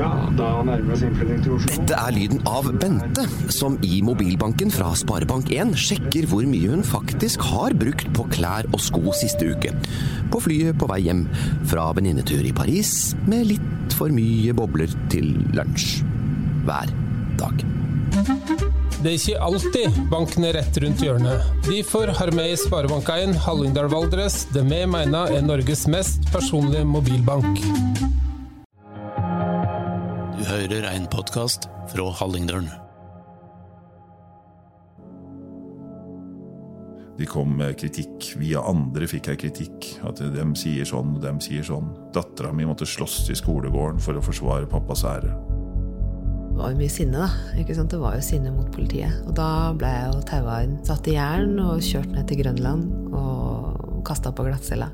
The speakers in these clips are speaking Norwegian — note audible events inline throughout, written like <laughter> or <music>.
Ja, da nærmer vi oss innflytting til Oslo. Dette er lyden av Bente, som i mobilbanken fra Sparebank1 sjekker hvor mye hun faktisk har brukt på klær og sko siste uke. På flyet på vei hjem fra venninnetur i Paris med litt for mye bobler til lunsj. Hver dag. Det er ikke alltid banken er rett rundt hjørnet. Derfor har vi i Sparebank1 Hallingdal Valdres det vi mener er Norges mest personlige mobilbank. Hører en podkast fra Hallingdølen. De kom med kritikk. Via andre fikk jeg kritikk. At de sier sånn, de sier sånn. Dattera mi måtte slåss i skolegården for å forsvare pappas ære. Det var jo mye sinne, da. Ikke sant? Det var jo sinne mot politiet. Og da ble jeg jo taua inn, satt i jern og kjørt ned til Grønland og kasta på glattcella.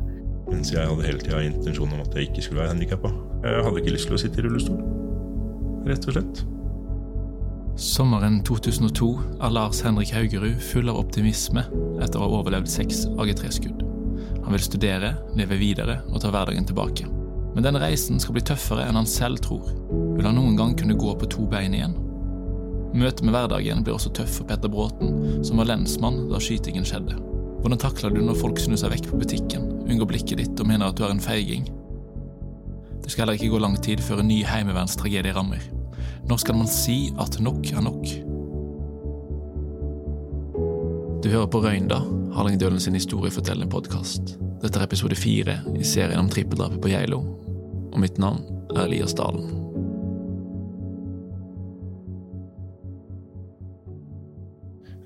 Mens jeg hadde hele tida intensjon om at jeg ikke skulle være handikappa. Jeg hadde ikke lyst til å sitte i rullestol. Rett og slett. Sommeren 2002 er Lars Henrik Haugerud full av optimisme etter å ha overlevd seks AG3-skudd. Han vil studere, leve videre og ta hverdagen tilbake. Men den reisen skal bli tøffere enn han selv tror. Vil han noen gang kunne gå på to bein igjen? Møtet med hverdagen blir også tøff for Petter Bråten, som var lensmann da skytingen skjedde. Hvordan takler du når folk snur seg vekk på butikken, unngår blikket ditt og mener at du er en feiging? Det skal heller ikke gå lang tid før en ny heimevernstragedie rammer. Når skal man si at nok er nok? Du hører på Røynda, Hallingdølen sin historiefortellende podkast. Dette er episode fire i serien om trippeldrapet på Geilo, og mitt navn er Elias Dalen.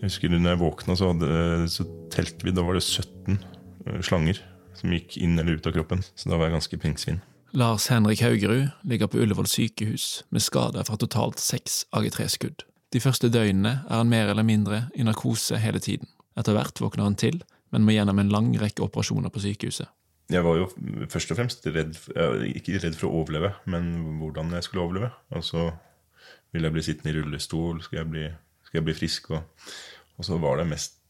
Jeg husker når jeg våkna, så, hadde, så telte vi. Da var det 17 eh, slanger som gikk inn eller ut av kroppen. Så da var jeg ganske pinnsvin. Lars Henrik Haugerud ligger på Ullevål sykehus med skader fra totalt seks AG3-skudd. De første døgnene er han mer eller mindre i narkose hele tiden. Etter hvert våkner han til, men må gjennom en lang rekke operasjoner på sykehuset. Jeg var jo først og fremst redd, ikke redd for å overleve, men hvordan jeg skulle overleve. Og så ville jeg bli sittende i rullestol, skal jeg bli, skal jeg bli frisk? Og, og, så var det mest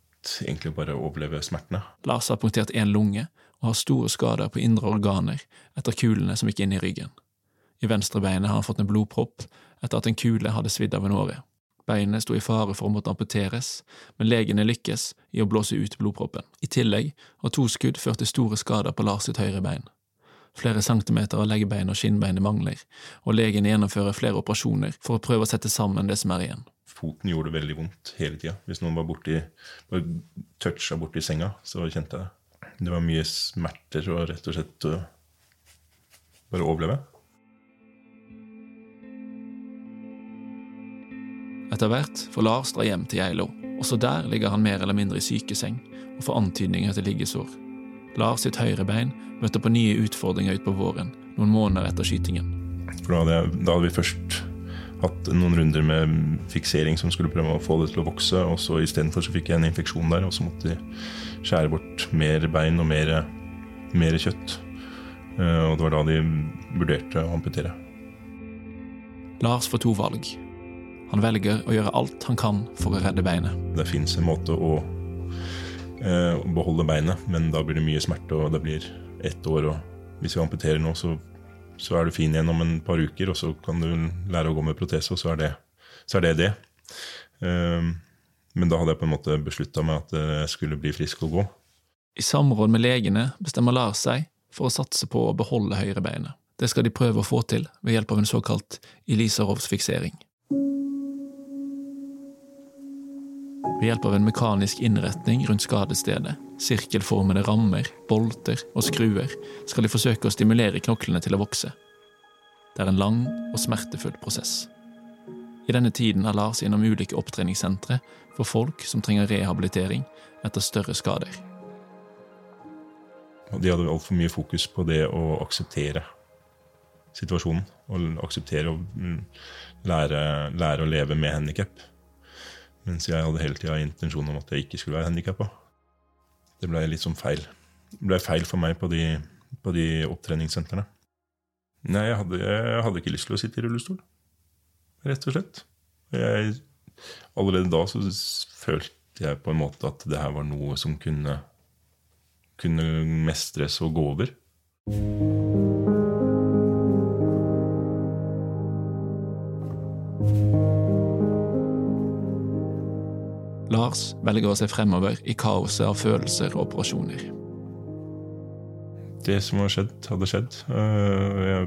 egentlig bare å overleve smertene. Lars har punktert én lunge og har store skader på indre organer etter kulene som gikk inn i ryggen. I venstre beinet har han fått en blodpropp etter at en kule hadde svidd av en åre. Beinet sto i fare for å måtte amputeres, men legene lykkes i å blåse ut blodproppen. I tillegg har to skudd ført til store skader på Lars sitt høyre bein. Flere centimeter av leggbein og skinnbeinet mangler, og legen gjennomfører flere operasjoner for å prøve å sette sammen det som er igjen. Foten gjorde det veldig vondt hele tida. Hvis noen var borti, bare toucha borti senga, så kjente jeg det. Det var mye smerter og rett og slett uh, bare overleve. Etter hvert får Lars dra hjem til Geilo. Også der ligger han mer eller mindre i sykeseng og får antydninger til liggesår. Lars sitt høyre bein møter på nye utfordringer utpå våren, noen måneder etter skytingen. For da hadde, jeg, da hadde vi først hatt noen runder med fiksering som skulle prøve å få det til å vokse, og så istedenfor så fikk jeg en infeksjon der, og så måtte de skjære bort mer bein og mer, mer kjøtt. Og det var da de vurderte å amputere. Lars får to valg. Han velger å gjøre alt han kan for å redde beinet. Det fins en måte å, eh, beholde beinet, men da blir det mye smerte, og det blir ett år. og Hvis vi amputerer nå, så, så, er du fin igjen om en par uker, og så kan du lære å gå med protese, og så er det så er det. det. Um, men da hadde jeg på en måte beslutta meg at jeg skulle bli frisk og gå. I samråd med legene bestemmer Lars seg for å satse på å beholde høyrebeinet. Det skal de prøve å få til ved hjelp av en såkalt Elisarovs fiksering. Ved hjelp av en mekanisk innretning rundt skadestedet, sirkelformede rammer, bolter og skruer, skal de forsøke å stimulere knoklene til å vokse. Det er en lang og smertefull prosess. I denne tiden er Lars innom ulike opptreningssentre for folk som trenger rehabilitering etter større skader. De hadde altfor mye fokus på det å akseptere situasjonen. Og akseptere å mm, lære, lære å leve med handikap. Mens jeg hadde hele tida intensjon om at jeg ikke skulle være handikappa. Det ble litt sånn feil. Det blei feil for meg på de, på de opptreningssentrene. Nei, jeg hadde, jeg hadde, ikke lyst til å sitte i rullestol. Rett og slett. Jeg, allerede da så følte jeg på en måte at det her var noe som kunne, kunne mestres og gå over. Lars velger å se fremover i kaoset av følelser og operasjoner. Det som har skjedd, hadde skjedd. Øh, Jeg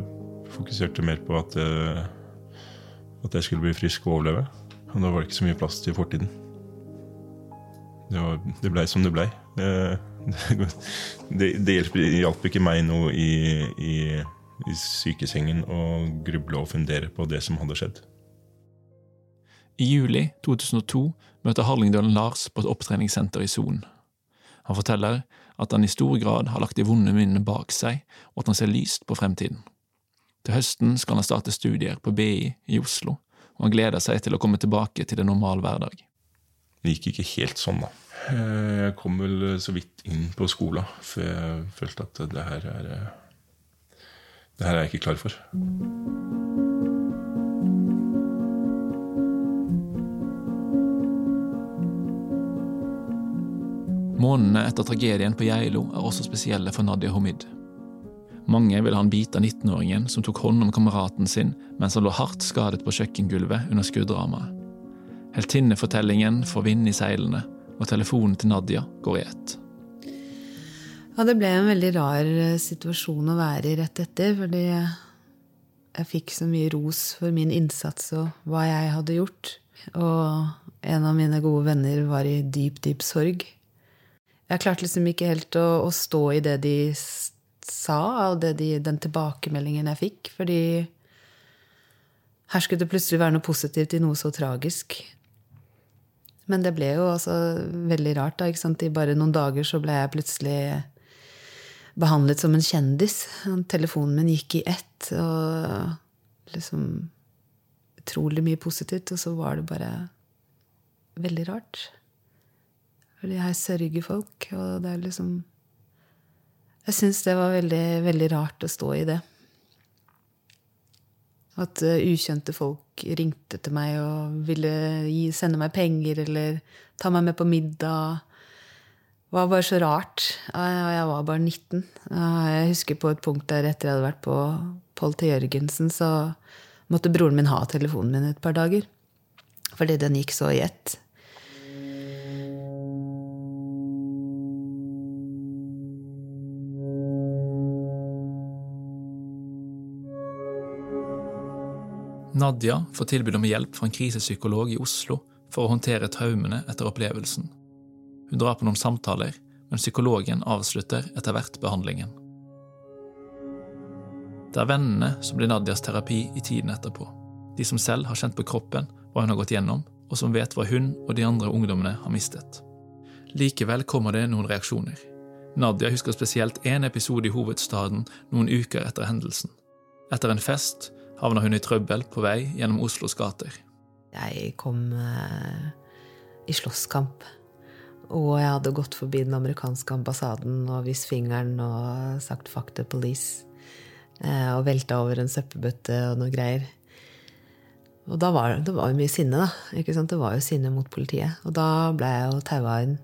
fokuserte mer på at, øh, at jeg skulle bli frisk og overleve. Og da var det ikke så mye plass til fortiden. Det, var, det blei som det blei. <laughs> Det, det, det hjelp, hjalp ikke meg noe i, i, i sykesengen å gruble og fundere på det som hadde skjedd. I juli 2002 møter Hallingdølen Lars på et opptreningssenter i Son. Han forteller at han i stor grad har lagt de vonde minnene bak seg, og at han ser lyst på fremtiden. Til høsten skal han starte studier på BI i Oslo, og han gleder seg til å komme tilbake til en normal hverdag. Det gikk ikke helt sånn, da. Eh, Jeg kom vel så vidt inn på skolen, for jeg følte at det her er eh, Det her er jeg ikke klar for. Månedene etter tragedien på Geilo er også spesielle for Nadia Homid. Mange vil ha en bit av 19-åringen som tok hånd om kameraten sin mens han lå hardt skadet på kjøkkengulvet under skuddrammet. Heltinnefortellingen får vind i seilene, og telefonen til Nadia går i ett. Ja, det ble en veldig rar eh, situasjon å være i rett etter, fordi jeg fikk så mye ros for min innsats og hva jeg hadde gjort. Og en av mine gode venner var i dyp, dyp sorg. Jeg klarte liksom ikke helt å, å stå i det de sa, og de, den tilbakemeldingen jeg fikk, fordi her skulle det plutselig være noe positivt i noe så tragisk. Men det ble jo altså veldig rart. da, ikke sant? I bare noen dager så ble jeg plutselig behandlet som en kjendis. Telefonen min gikk i ett, og liksom Utrolig mye positivt, og så var det bare veldig rart. Fordi jeg sørger folk, og det er liksom Jeg syns det var veldig, veldig rart å stå i det. At eh, ukjente folk ringte til meg og ville gi, sende meg penger eller ta meg med på middag. Det var bare så rart. Jeg var bare 19. Jeg husker på et punkt der etter jeg hadde vært på Pål T. Jørgensen, så måtte broren min ha telefonen min et par dager. Fordi den gikk så i ett. Nadia får tilbud om hjelp fra en krisepsykolog i Oslo for å håndtere traumene etter opplevelsen. Hun drar på noen samtaler, men psykologen avslutter etter hvert behandlingen. Det er vennene som blir Nadias terapi i tiden etterpå. De som selv har kjent på kroppen hva hun har gått gjennom, og som vet hva hun og de andre ungdommene har mistet. Likevel kommer det noen reaksjoner. Nadia husker spesielt én episode i hovedstaden noen uker etter hendelsen. Etter en fest havna hun i trøbbel på vei gjennom Oslos gater. Jeg kom eh, i slåsskamp. Og jeg hadde gått forbi den amerikanske ambassaden og vist fingeren og sagt 'fuck the police'. Eh, og velta over en søppelbøtte og noe greier. Og da var det var mye sinne, da. Ikke sant? Det var jo sinne mot politiet. Og da ble jeg jo taua inn.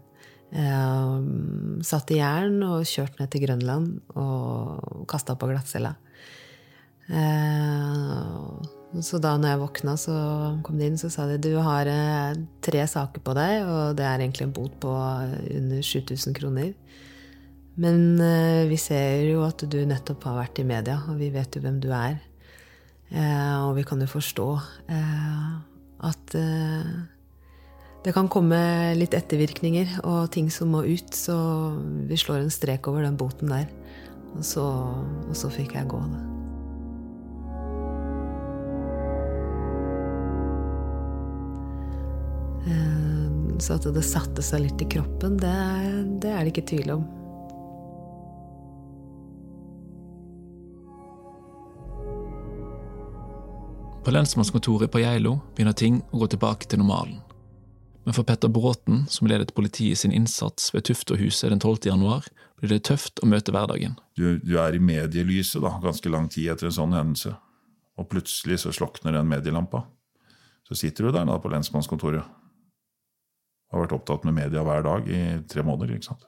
Eh, satt i jern og kjørt ned til Grønland og kasta på glattcella. Eh, så da når jeg våkna, så kom de inn, så sa de du har eh, tre saker på deg, og det er egentlig en bot på under 7000 kroner. Men eh, vi ser jo at du nettopp har vært i media, og vi vet jo hvem du er. Eh, og vi kan jo forstå at det kan komme litt ettervirkninger og ting som må ut, så vi slår en strek over den boten der. Og så, og så fikk jeg gå, da. Så at det satte seg litt i kroppen, det, det er det ikke tvil om. På lensmannskontoret på Geilo begynner ting å gå tilbake til normalen. Men for Petter Bråten, som ledet politiet sin innsats ved Tuftohuset den 12. januar, blir det tøft å møte hverdagen. Du, du er i medielyset da, ganske lang tid etter en sånn hendelse. Og plutselig så slokner den medielampa. Så sitter du der da på lensmannskontoret. Har vært opptatt med media hver dag i tre måneder. ikke sant?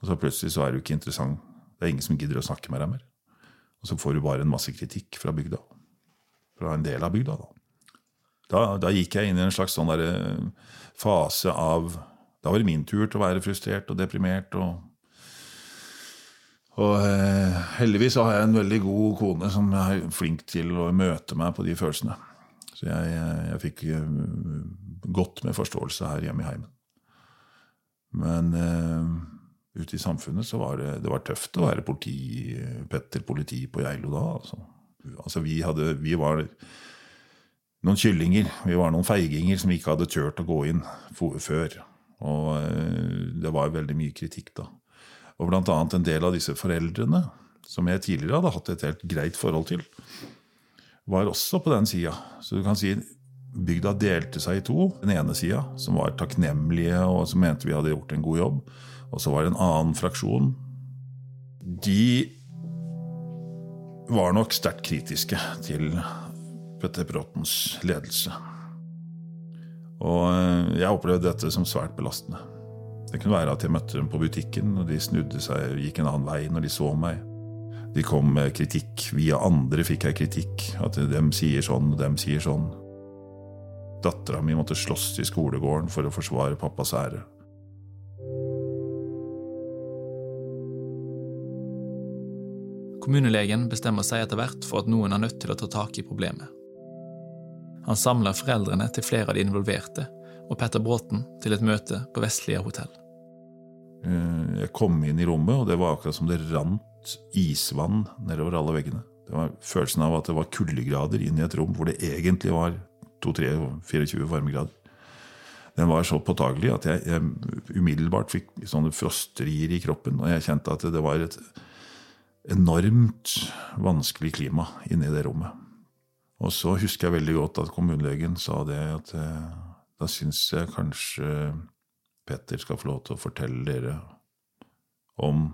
Og så plutselig så er du ikke interessant. Det er ingen som gidder å snakke med deg mer. Og så får du bare en masse kritikk fra bygda. Fra en del av bygda, da. Da, da gikk jeg inn i en slags sånn der eh, fase av Da var det min tur til å være frustrert og deprimert. og og eh, heldigvis har jeg en veldig god kone som er flink til å møte meg på de følelsene. Så jeg, jeg fikk eh, godt med forståelse her hjemme i heimen. Men uh, ute i samfunnet så var det, det var tøft å være politi, Petter politi på Geilo da. Altså, altså vi, hadde, vi var noen kyllinger. Vi var noen feiginger som ikke hadde turt å gå inn før. Og uh, det var veldig mye kritikk da. Og blant annet en del av disse foreldrene, som jeg tidligere hadde hatt et helt greit forhold til, var også på den sida. Så du kan si bygda delte seg i to. Den ene sida, som var takknemlige og som mente vi hadde gjort en god jobb. Og så var det en annen fraksjon. De var nok sterkt kritiske til Petter Bråtens ledelse. Og eh, jeg opplevde dette som svært belastende. Det kunne være at jeg møtte dem på butikken, og de snudde seg og gikk en annen vei når de så meg. De kom med kritikk. Via andre fikk jeg kritikk. At dem sier sånn, og dem sier sånn. Dattera mi måtte slåss i skolegården for å forsvare pappas ære. Kommunelegen bestemmer seg etter hvert for at noen er nødt til å ta tak i problemet. Han samler foreldrene til flere av de involverte og Petter Bråten til et møte på Vestlia hotell. Eh, jeg kom inn i rommet, og det var akkurat som det rant isvann nedover alle veggene. Det var følelsen av at det var kuldegrader inn i et rom hvor det egentlig var 2-3-24 varmegrader. Den var så påtagelig at jeg, jeg umiddelbart fikk sånne frosterier i kroppen. Og jeg kjente at det var et enormt vanskelig klima inne i det rommet. Og så husker jeg veldig godt at kommunelegen sa det at eh, da syns jeg kanskje Petter skal få lov til å fortelle dere om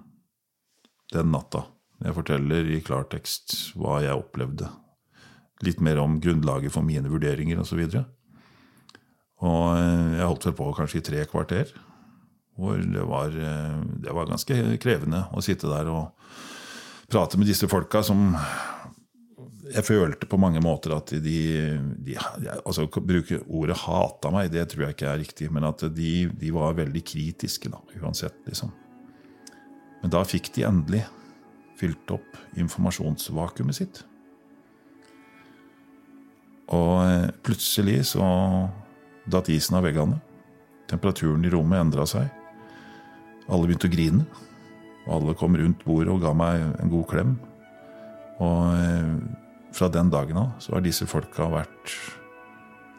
den natta. Jeg forteller i klartekst hva jeg opplevde. Litt mer om grunnlaget for mine vurderinger osv. Og, så og eh, jeg holdt vel på kanskje i tre kvarter. Hvor det var, eh, det var ganske krevende å sitte der og prate med disse folka som jeg følte på mange måter at de, de altså Å bruke ordet 'hata meg', det tror jeg ikke er riktig. Men at de, de var veldig kritiske, da, uansett. liksom. Men da fikk de endelig fylt opp informasjonsvakuumet sitt. Og eh, plutselig så datt isen av veggene. Temperaturen i rommet endra seg. Alle begynte å grine. Og alle kom rundt bordet og ga meg en god klem. Og eh, fra den dagen av så har disse folka vært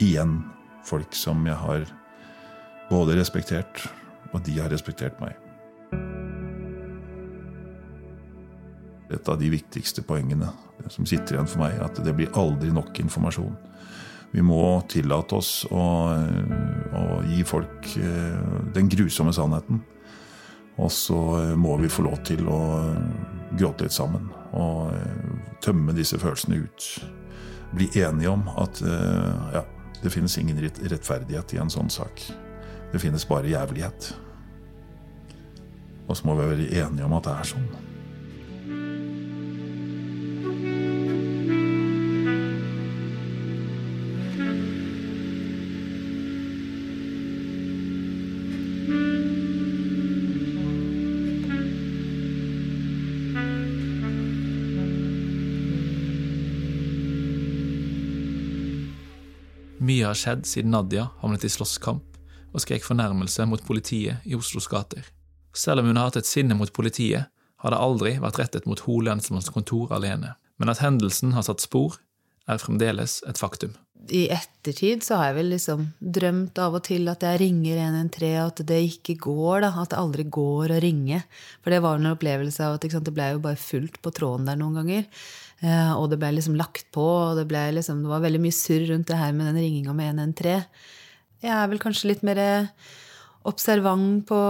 igjen folk som jeg har både respektert, og de har respektert meg. Et av de viktigste poengene som sitter igjen for meg, at det blir aldri nok informasjon. Vi må tillate oss å, å gi folk eh, den grusomme sannheten. Og så må vi få lov til å gråte litt sammen og eh, tømme disse følelsene ut. Bli enige om at eh, ja, det finnes ingen rettferdighet i en sånn sak. Det finnes bare jævlighet. Og så må vi være enige om at det er sånn. Har skjedd siden Nadia havnet i slåsskamp og skrek fornærmelse mot politiet i Oslos gater. Selv om hun har hatt et sinne mot politiet, har det aldri vært rettet mot Ho lensmanns kontor alene. Men at hendelsen har satt spor, er fremdeles et faktum. I ettertid så har jeg vel liksom drømt av og til at jeg ringer 113, og at det ikke går. da, At det aldri går å ringe. For det var en opplevelse av at sant, det ble jo bare fullt på tråden der noen ganger. Eh, og det ble liksom lagt på, og det, liksom, det var veldig mye surr rundt det her med den ringinga med 113. Jeg er vel kanskje litt mer observant på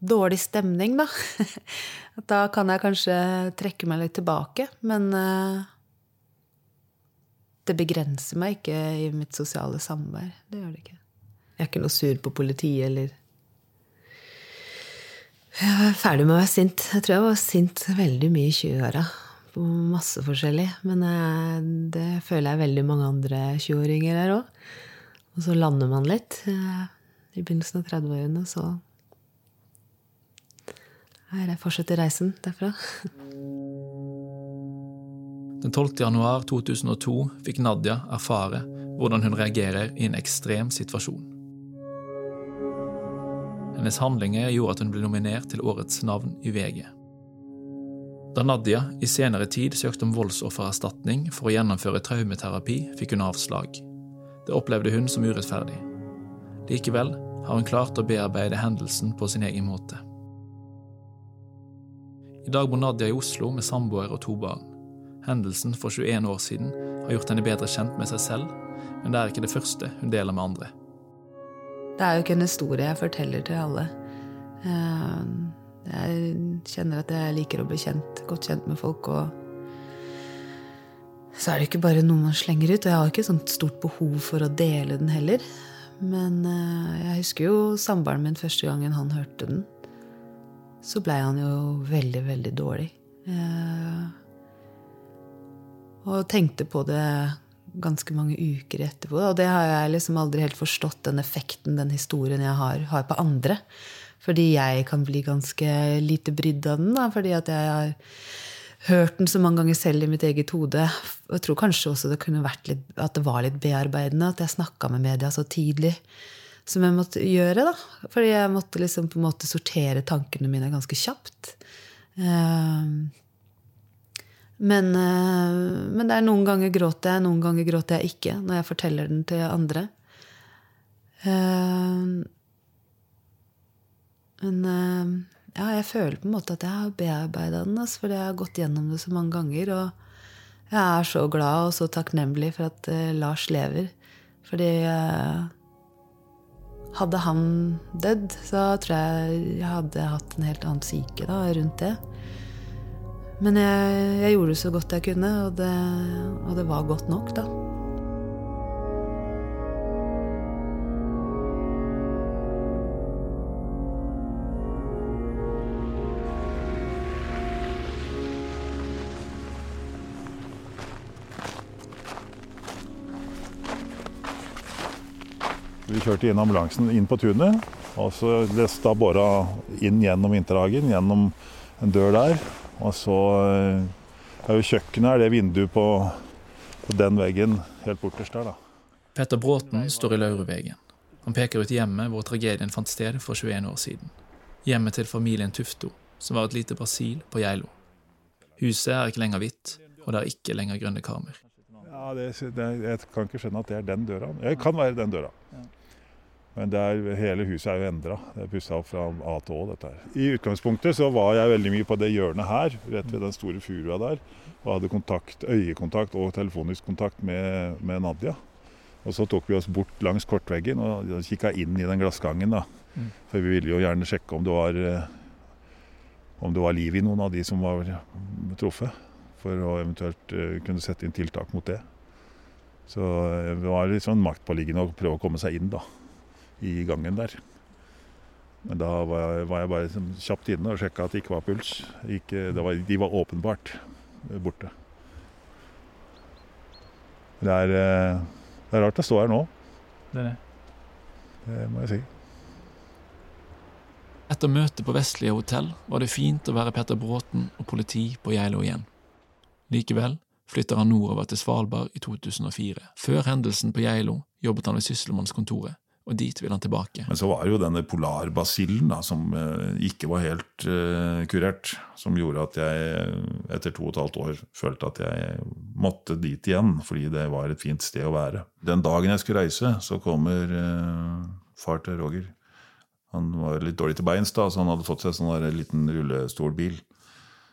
dårlig stemning, da. <laughs> da kan jeg kanskje trekke meg litt tilbake. Men uh, det begrenser meg ikke i mitt sosiale samvær. Det gjør det ikke. Jeg er ikke noe sur på politiet eller Jeg er ferdig med å være sint. Jeg tror jeg var sint veldig mye i 20-åra på masse forskjellig. Men eh, det føler jeg veldig mange andre 20-åringer er òg. Og så lander man litt. Eh, I begynnelsen av 30-årene så er jeg fortsetter reisen derfra. Den 12. januar 2002 fikk Nadia erfare hvordan hun reagerer i en ekstrem situasjon. Hennes handlinger gjorde at hun ble nominert til årets navn i VG. Da Nadia i senere tid søkte om voldsoffererstatning for å gjennomføre traumeterapi, fikk hun avslag. Det opplevde hun som urettferdig. Likevel har hun klart å bearbeide hendelsen på sin egen måte. I dag bor Nadia i Oslo med samboer og to barn. Hendelsen for 21 år siden har gjort henne bedre kjent med seg selv, men det er ikke det første hun deler med andre. Det er jo ikke en historie jeg forteller til alle. Eh, jeg kjenner at jeg liker å bli kjent, godt kjent med folk, og så er det ikke bare noe man slenger ut. Og jeg har ikke sånt stort behov for å dele den heller. Men eh, jeg husker jo samboeren min første gangen han hørte den. Så blei han jo veldig, veldig dårlig. Og tenkte på det ganske mange uker etterpå. Og det har jeg liksom aldri helt forstått, den effekten den historien jeg har, har på andre. Fordi jeg kan bli ganske lite brydd av den. Da, fordi at jeg har hørt den så mange ganger selv i mitt eget hode. Jeg tror kanskje også det kunne vært litt, at det var litt bearbeidende at jeg snakka med media så tidlig som jeg måtte gjøre. da. Fordi jeg måtte liksom på en måte sortere tankene mine ganske kjapt. Uh, men, eh, men, det er noen ganger gråter jeg, noen ganger gråter jeg ikke når jeg forteller den til andre. Eh, men eh, ja, jeg føler på en måte at jeg har bearbeida den, altså, fordi jeg har gått gjennom det så mange ganger. Og jeg er så glad og så takknemlig for at Lars lever. Fordi hadde han dødd, så tror jeg jeg hadde hatt en helt annen psyke rundt det. Men jeg, jeg, gjorde så godt jeg kunne, og det, og det var godt nok, da. Vi kjørte inn ambulansen inn på tunet, og så lesta båra inn gjennom vinterhagen, gjennom en dør der. Og så eh, er jo kjøkkenet er det vinduet på, på den veggen helt borterst der, da. Petter Bråten står i Laurevegen. Han peker ut hjemmet hvor tragedien fant sted for 21 år siden. Hjemmet til familien Tufto, som var et lite Brasil på Geilo. Huset er ikke lenger hvitt, og det er ikke lenger grønne karmer. Ja, det, det, Jeg kan ikke skjønne at det er den døra. Det kan være den døra. Men er, hele huset er jo endra. Det er pussa opp fra A til Å. dette her. I utgangspunktet så var jeg veldig mye på det hjørnet her, rett ved den store furua der. Og hadde kontakt, øyekontakt og telefonisk kontakt med, med, Nadia. Og så tok vi oss bort langs kortveggen og kikka inn i den glassgangen. da. Mm. For vi ville jo gjerne sjekke om det var eh, om det var liv i noen av de som var truffet. For å eventuelt uh, kunne sette inn tiltak mot det. Så uh, det var litt sånn maktpåliggende å prøve å komme seg inn, da i gangen der. Men da var jeg, var jeg bare kjapt inne og sjekka at det ikke var puls. Ikke, var, de var åpenbart borte. Det er, eh, det er rart å stå her nå. Det er det. Det må jeg si. Etter møtet på Vestlige hotell var det fint å være Petter Bråten og politi på Geilo igjen. Likevel flytter han nordover til Svalbard i 2004. Før hendelsen på Geilo jobbet han ved Sysselmannskontoret, og dit vil han tilbake. Men så var det jo denne polarbasillen som uh, ikke var helt uh, kurert, som gjorde at jeg etter to og et halvt år følte at jeg måtte dit igjen, fordi det var et fint sted å være. Den dagen jeg skulle reise, så kommer uh, far til Roger. Han var litt dårlig til beins, da, så han hadde fått seg sånn der liten rullestolbil.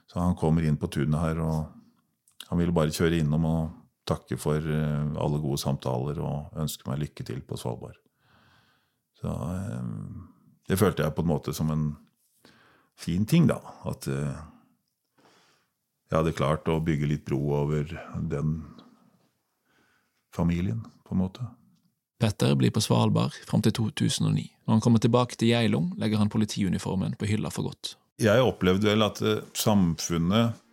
Så han kommer inn på tunet her, og han ville bare kjøre innom og takke for alle gode samtaler og ønske meg lykke til på Svalbard. Så eh, det følte jeg på en måte som en fin ting, da. At eh, jeg hadde klart å bygge litt bro over den familien, på en måte. Petter blir på Svalbard fram til 2009. Når han kommer tilbake til Geilo, legger han politiuniformen på hylla for godt. Jeg opplevde vel at eh, samfunnet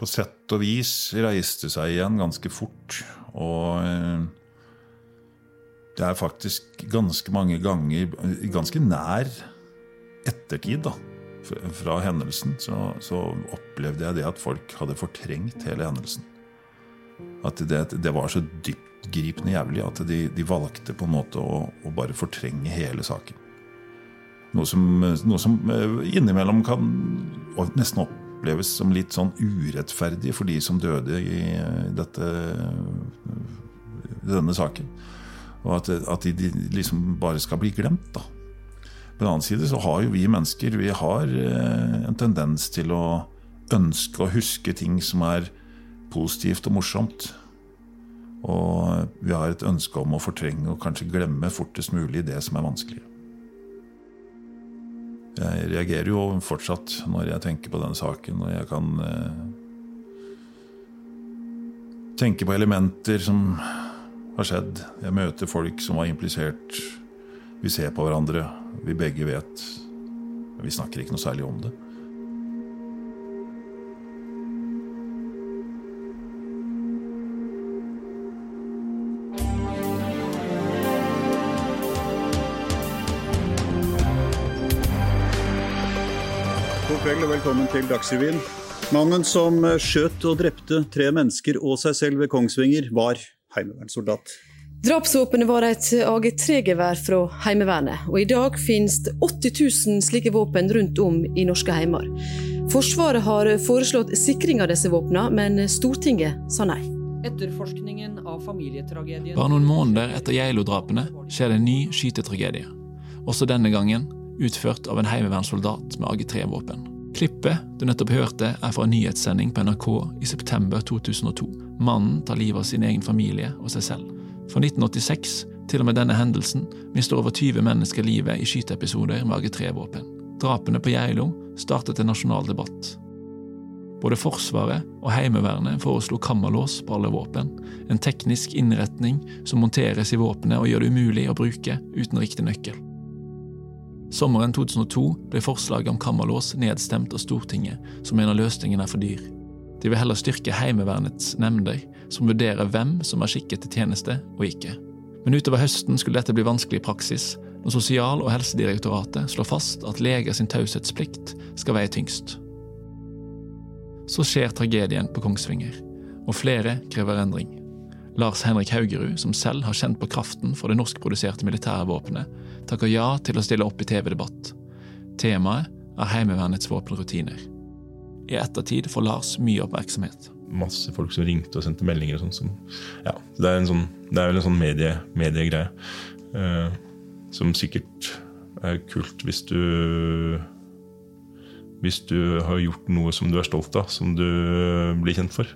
på sett og vis reiste seg igjen ganske fort. Og eh, det er faktisk ganske mange ganger, ganske nær ettertid, da, fra hendelsen, så, så opplevde jeg det at folk hadde fortrengt hele hendelsen. At det, det var så dyptgripende jævlig at de, de, valgte på en måte å, å bare fortrenge hele saken. Noe som, noe som eh, innimellom kan nesten oppleves som litt sånn urettferdig for de som døde i dette, denne saken. Og at, at de, de, liksom bare skal bli glemt. da. På den annen side så har jo vi mennesker vi har eh, en tendens til å ønske å huske ting som er positivt og morsomt. Og vi har et ønske om å fortrenge og kanskje glemme fortest mulig det som er vanskelig. Jeg reagerer jo fortsatt når jeg tenker på denne saken, og jeg kan eh, tenke på elementer som har skjedd. Jeg møter folk som var implisert. Vi ser på hverandre. Vi begge vet. Men vi snakker ikke noe særlig om det. kveld og velkommen til Dagsrevyen. Mannen som skjøt og drepte tre mennesker og seg selv ved Kongsvinger, var heimevernssoldat. Drapsvåpenet var et AG3-gevær fra Heimevernet, og i dag finnes det 80 000 slike våpen rundt om i norske heimer. Forsvaret har foreslått sikring av disse våpnene, men Stortinget sa nei. Etterforskningen av familietragedien Bare noen måneder etter Geilo-drapene skjer det en ny skytetragedie. Også denne gangen utført av en heimevernssoldat med AG3-våpen. Klippet du nettopp hørte, er fra en nyhetssending på NRK i september 2002. Mannen tar livet av sin egen familie og seg selv. Fra 1986 til og med denne hendelsen mister over 20 mennesker livet i skyteepisoder med AG3-våpen. Drapene på Geilo startet en nasjonal debatt. Både Forsvaret og Heimevernet foreslo kammerlås på alle våpen, en teknisk innretning som monteres i våpenet og gjør det umulig å bruke uten riktig nøkkel. Sommeren 2002 ble forslaget om kammerlås nedstemt av Stortinget, som mener løsningen er for dyr. De vil heller styrke Heimevernets nemnder, som vurderer hvem som er skikket til tjeneste og ikke. Men utover høsten skulle dette bli vanskelig i praksis, når Sosial- og helsedirektoratet slår fast at leger sin taushetsplikt skal veie tyngst. Så skjer tragedien på Kongsvinger, og flere krever endring. Lars Henrik Haugerud, som selv har kjent på kraften for det norskproduserte militære våpenet, takker ja til å stille opp i TV-debatt. Temaet er Heimevernets våpenrutiner. I ettertid får Lars mye oppmerksomhet. Masse folk som ringte og sendte meldinger og sånn. ja, det er, sånn, det er vel en sånn medie, mediegreie eh, som sikkert er kult hvis du Hvis du har gjort noe som du er stolt av, som du blir kjent for.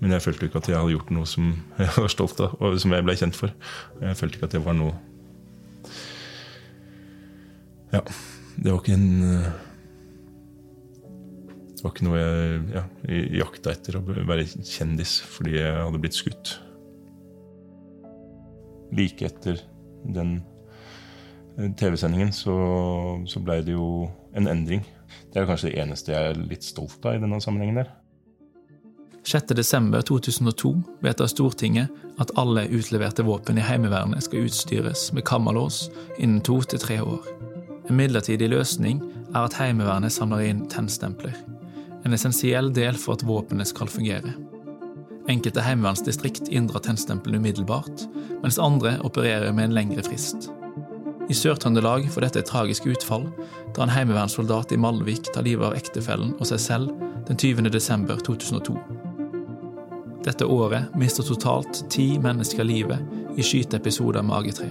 Men jeg følte ikke at jeg hadde gjort noe som <laughs> jeg var stolt av, og som jeg ble kjent for. Jeg følte ikke at det var noe Ja, det var ikke en eh, var ikke noe jeg ja, jakta etter, å være kjendis fordi jeg hadde blitt skutt. Like etter den eh, TV-sendingen så, så blei det jo en endring. Det er kanskje det eneste jeg er litt stolt av i denne sammenhengen der. 6.12.2002 vedtar Stortinget at alle utleverte våpen i Heimevernet skal utstyres med kammerlås innen to til tre år. En midlertidig løsning er at Heimevernet samler inn tennstempler. En essensiell del for at våpenet skal fungere. Enkelte heimevernsdistrikt inndrar tennstempelen umiddelbart, mens andre opererer med en lengre frist. I Sør-Trøndelag får dette et tragisk utfall da en heimevernssoldat i Malvik tar livet av ektefellen og seg selv den 20. desember 2002. Dette året mister totalt ti mennesker livet i skyteepisoder med AG3.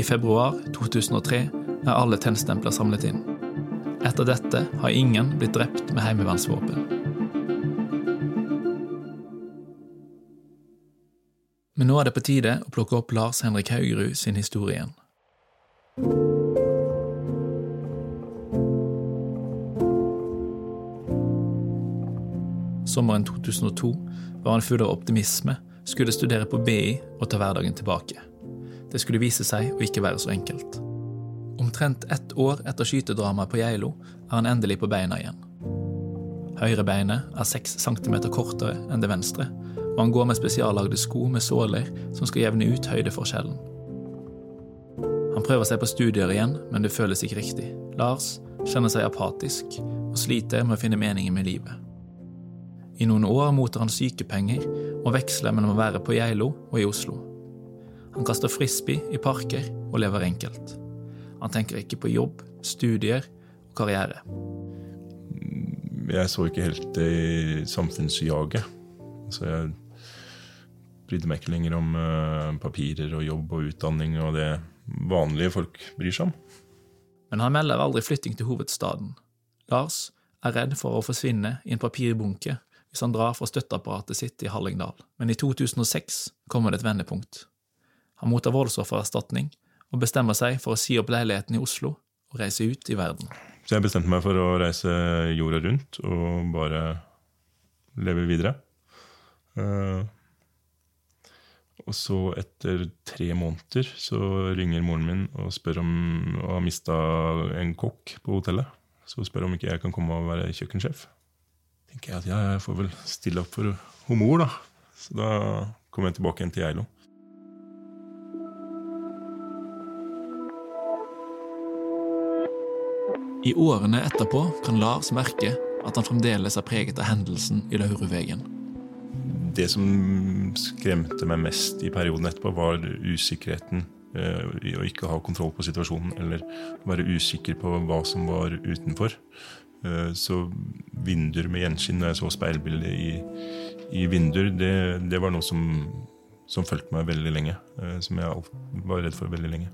I februar 2003 er alle tennstempler samlet inn. Etter dette har ingen blitt drept med heimevernsvåpen. Men nå er det på tide å plukke opp Lars Henrik Haugerud sin historie igjen. Sommeren 2002 var han full av optimisme, skulle studere på BI og ta hverdagen tilbake. Det skulle vise seg å ikke være så enkelt. Omtrent ett år etter skytedramaet på Geilo er han endelig på beina igjen. Høyrebeinet er 6 cm kortere enn det venstre, og han går med spesiallagde sko med såler som skal jevne ut høydeforskjellen. Han prøver seg på studier igjen, men det føles ikke riktig. Lars kjenner seg apatisk og sliter med å finne meningen med livet. I noen år mottar han sykepenger og veksler mellom å være på Geilo og i Oslo. Han kaster frisbee i parker og lever enkelt. Han tenker ikke på jobb, studier og karriere. Jeg så ikke helt det i samfunnsjaget. Så jeg brydde meg ikke lenger om uh, papirer og jobb og utdanning og det vanlige folk bryr seg om. Men han melder aldri flytting til hovedstaden. Lars er redd for å forsvinne i en papirbunke hvis han drar fra støtteapparatet sitt i Hallingdal. Men i 2006 kommer det et vendepunkt. Han mottar voldsoffererstatning og bestemmer seg for å si opp leiligheten i Oslo og reise ut i verden. Så jeg bestemte meg for å reise jorda rundt og bare leve videre. Uh, og så, etter tre måneder, så ringer moren min og spør om og har mista en kokk på hotellet. Så spør om ikke jeg kan komme og være kjøkkensjef. tenker jeg at ja, jeg får vel stille opp for hun mor, da. Så da kommer jeg tilbake igjen til Geilo. I årene etterpå kan Lars merke at han fremdeles er preget av hendelsen i Lauruvegen. Det som skremte meg mest i perioden etterpå, var usikkerheten eh, i å ikke ha kontroll på situasjonen, eller være usikker på hva som var utenfor. Eh, så vinduer med gjenskinn, når jeg så speilbildet i, i vinduer, det, det, var noe som, som fulgte meg veldig lenge. Eh, som jeg var redd for veldig lenge.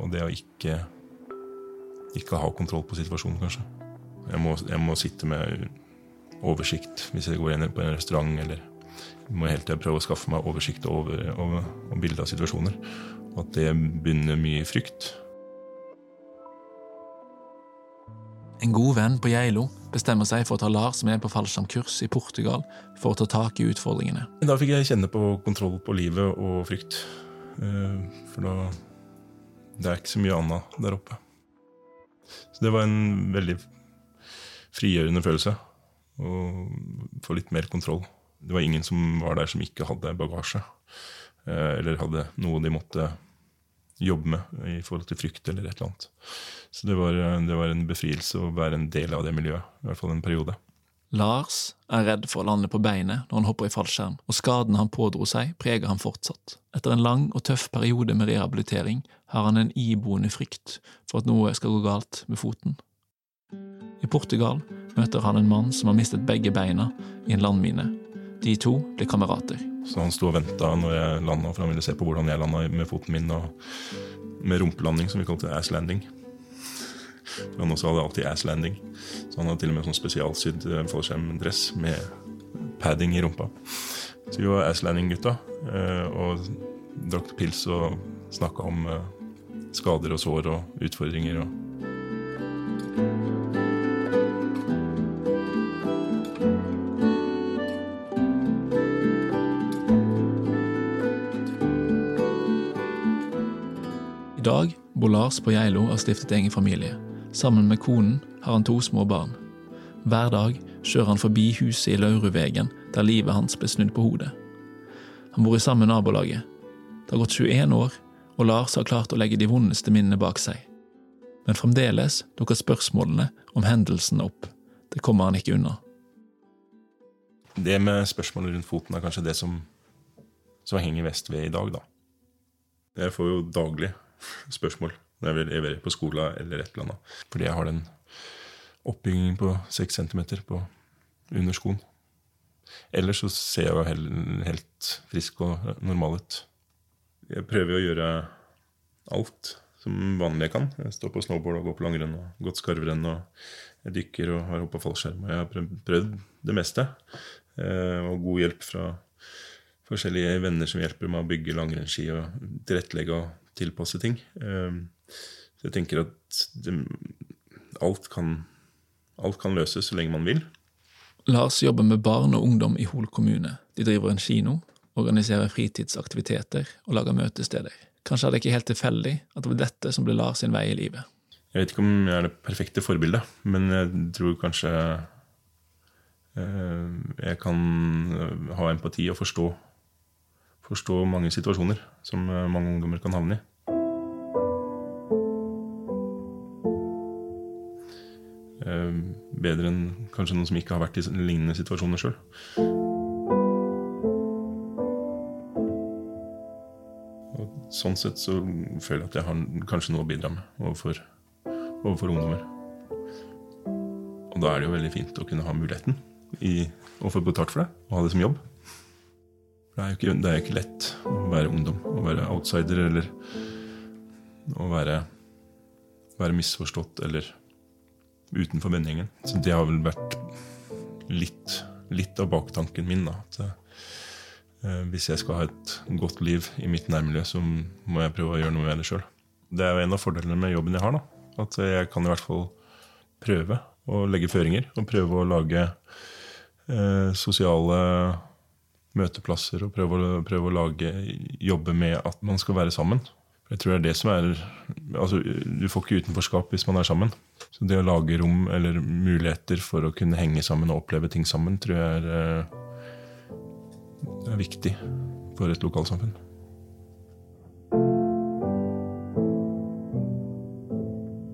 Og det å ikke ikke ha kontroll på situasjonen, kanskje. Jeg må, jeg må sitte med oversikt hvis jeg går inn på en restaurant, eller jeg må hele tida prøve å skaffe meg oversikt over, over, over bilde av situasjoner. Og at det begynner mye i frykt. En god venn på Geilo bestemmer seg for å ta Lars med på fallskjermkurs i Portugal for å ta tak i utfordringene. Da fikk jeg kjenne på kontroll på livet og frykt. Eh, for da Det er ikke så mye annet der oppe. Så det var en veldig frigjørende følelse. Å få litt mer kontroll. Det var ingen som var der som ikke hadde bagasje. Eh, eller hadde noe de måtte jobbe med i forhold til frykt eller et eller annet. Så det var, det var en befrielse å være en del av det miljøet. I hvert fall en periode. Lars er redd for å lande på beinet når han hopper i fallskjerm, og skadene han pådro seg, preger han fortsatt. Etter en lang og tøff periode med rehabilitering har han en iboende frykt for at noe skal gå galt med foten. I Portugal møter han en mann som har mistet begge beina i en landmine. De to blir kamerater. Så han sto og venta når jeg landa, for han ville se på hvordan jeg landa med foten min, og med rumpelanding, som vi kalte ass landing. Han også hadde alltid ass landing. Så han hadde til og med sånn spesialsydd eh, fallskjermdress med padding i rumpa. Så vi var ass landing-gutta eh, og drakk pils og snakka om eh, skader og sår og utfordringer. og I dag bor Lars på Geilo og har stiftet egen familie. Sammen med konen har han to små barn. Hver dag kjører han forbi huset i Lauruvegen, der livet hans ble snudd på hodet. Han bor i samme nabolaget. Det har gått 21 år, og Lars har klart å legge de vondeste minnene bak seg. Men fremdeles dukker spørsmålene om hendelsene opp. Det kommer han ikke unna. Det med spørsmålet rundt foten er kanskje det som, som henger mest ved i dag, da. Jeg får jo daglig spørsmål når jeg leverer på skolen eller et eller annet. Fordi jeg har den oppbyggingen på seks centimeter på under skoen. Ellers så ser jeg jo helt, helt frisk og normal ut. Jeg prøver å gjøre alt som vanlig jeg kan. Jeg står på snowboard og går på langrenn og gått skarvrenn. og Jeg dykker og har hoppa fallskjerm. Og jeg har prøvd det meste. Eh, og god hjelp fra forskjellige venner som hjelper meg å bygge langrennsski og tilrettelegge og tilpasse ting. Så jeg tenker at det, alt, kan, alt kan løses så lenge man vil. Lars jobber med barn og ungdom i Hol kommune. De driver en kino, organiserer fritidsaktiviteter og lager møtesteder. Kanskje er det ikke helt tilfeldig at det var dette som ble Lars sin vei i livet. Jeg vet ikke om jeg er det perfekte forbildet, men jeg tror kanskje Eh, jeg kan eh, ha empati og forstå, forstå mange situasjoner som eh, mange ungdommer kan havne i. Bedre enn kanskje noen som ikke har vært i lignende situasjoner sjøl. Sånn sett så føler jeg at jeg har kanskje noe å bidra med overfor, overfor ungdommer. Og da er det jo veldig fint å kunne ha muligheten i, å få betalt for det, og ha det som jobb. Det er jo ikke, det er ikke lett å være ungdom, å være outsider eller å være, være misforstått eller utenfor vennegjengen. Så det har vel vært litt, litt av baktanken min. da, at eh, Hvis jeg skal ha et godt liv i mitt nærmiljø, så må jeg prøve å gjøre noe med det sjøl. Det er jo en av fordelene med jobben jeg har. da, At jeg kan i hvert fall prøve å legge føringer. Og prøve å lage eh, sosiale møteplasser og prøve å, prøve å lage, jobbe med at man skal være sammen. Jeg tror det er det som er altså Du får ikke utenforskap hvis man er sammen. Så det å lage rom eller muligheter for å kunne henge sammen og oppleve ting sammen, tror jeg er, eh, er viktig for et lokalsamfunn.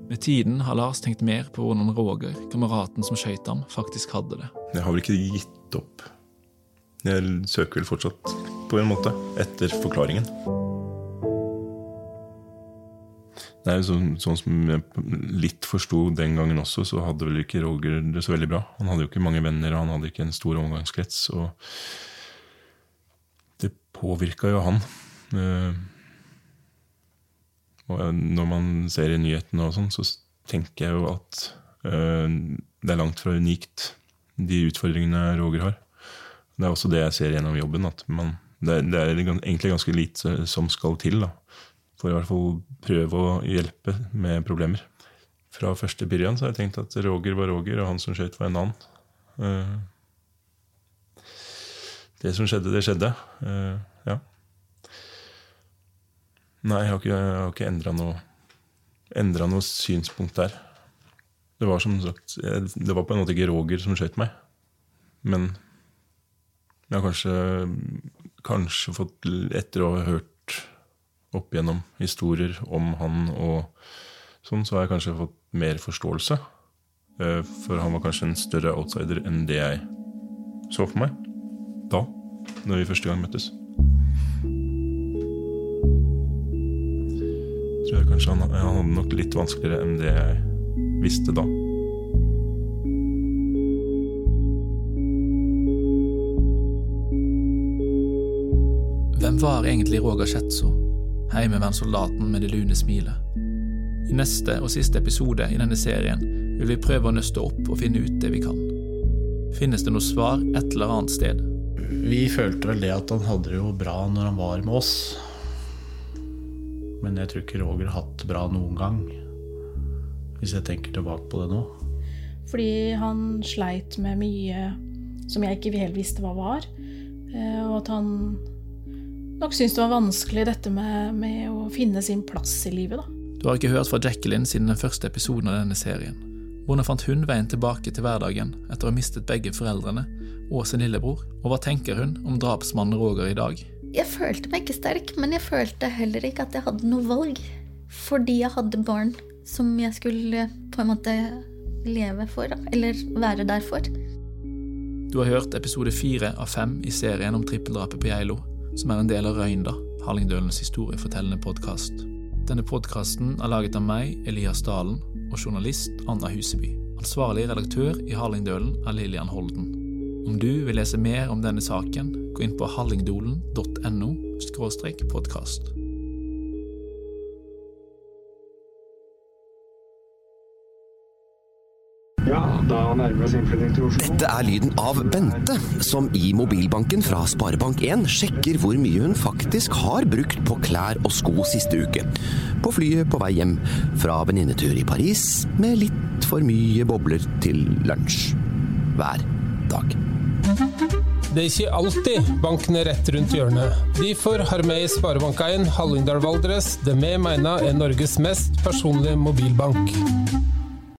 Med tiden har Lars tenkt mer på hvordan Roger, kameraten som skøyt ham, faktisk hadde det. Jeg har vel ikke gitt opp. Jeg søker vel fortsatt, på en måte, etter forklaringen. Det er jo sånn, sånn som jeg litt forsto den gangen også, så hadde vel ikke Roger det så veldig bra. Han hadde jo ikke mange venner, og han hadde ikke en stor omgangskrets. Og det påvirka jo han. Eh, Og når man ser i nyhetene og sånn, så tenker jeg jo at eh, det er langt fra unikt, de utfordringene Roger har. Det er også det jeg ser gjennom jobben, at man, det, det er egentlig ganske lite som skal til. da for i hvert fall prøve å hjelpe med problemer. Fra første begynnelse har jeg tenkt at Roger var Roger, og han som skøyt, var en annen. Eh, det som skjedde, det skjedde. Eh, ja. Nei, jeg har ikke, jeg ikke endra noe, endra noe synspunkt der. Det var som sagt Det var på en måte ikke Roger som skjøt meg. Men jeg har kanskje, kanskje fått Etter å ha hørt opp gjennom historier om han og sånn, så har jeg kanskje fått mer forståelse. Eh, For han var kanskje en større outsider enn det jeg så for meg da, når vi første gang møttes. Tror jeg kanskje han, han hadde nok litt vanskeligere enn det jeg visste da. Hvem var egentlig Roger Schetzo, heimevernssoldaten med det lune smilet? I neste og siste episode i denne serien vil vi prøve å nøste opp og finne ut det vi kan. Finnes det noe svar et eller annet sted? Vi følte vel det at han hadde det jo bra når han var med oss. Men jeg tror ikke Roger har hatt det bra noen gang. Hvis jeg tenker tilbake på det nå. Fordi han sleit med mye som jeg ikke helt visste hva var. Eh, Og at han nok syntes det var vanskelig dette med, med å finne sin plass i livet. da. Du har ikke hørt fra Jacqueline siden den første episoden av denne serien. Hvordan fant hun veien tilbake til hverdagen etter å ha mistet begge foreldrene og sin lillebror, og hva tenker hun om drapsmannen Roger i dag? Jeg følte meg ikke sterk, men jeg følte heller ikke at jeg hadde noe valg. Fordi jeg hadde barn som jeg skulle på en måte leve for, eller være der for. Du har hørt episode fire av fem i serien om trippeldrapet på Geilo, som er en del av Røynda, Hallingdølens historiefortellende podkast. Denne podkasten er laget av meg, Elias Dalen, og journalist Anna Huseby. Ansvarlig redaktør i Hallingdølen er Lillian Holden. Om du vil lese mer om denne saken, gå inn på hallingdolen.no podkast. Ja, da nærmer vi oss innflytting til Oslo. Dette er lyden av Bente, som i mobilbanken fra Sparebank1 sjekker hvor mye hun faktisk har brukt på klær og sko siste uke. På flyet på vei hjem fra venninnetur i Paris med litt for mye bobler til lunsj. Hver dag. Det er ikke alltid banken er rett rundt hjørnet. Derfor har vi i Sparebank1 Hallingdal Valdres det vi mener er Norges mest personlige mobilbank.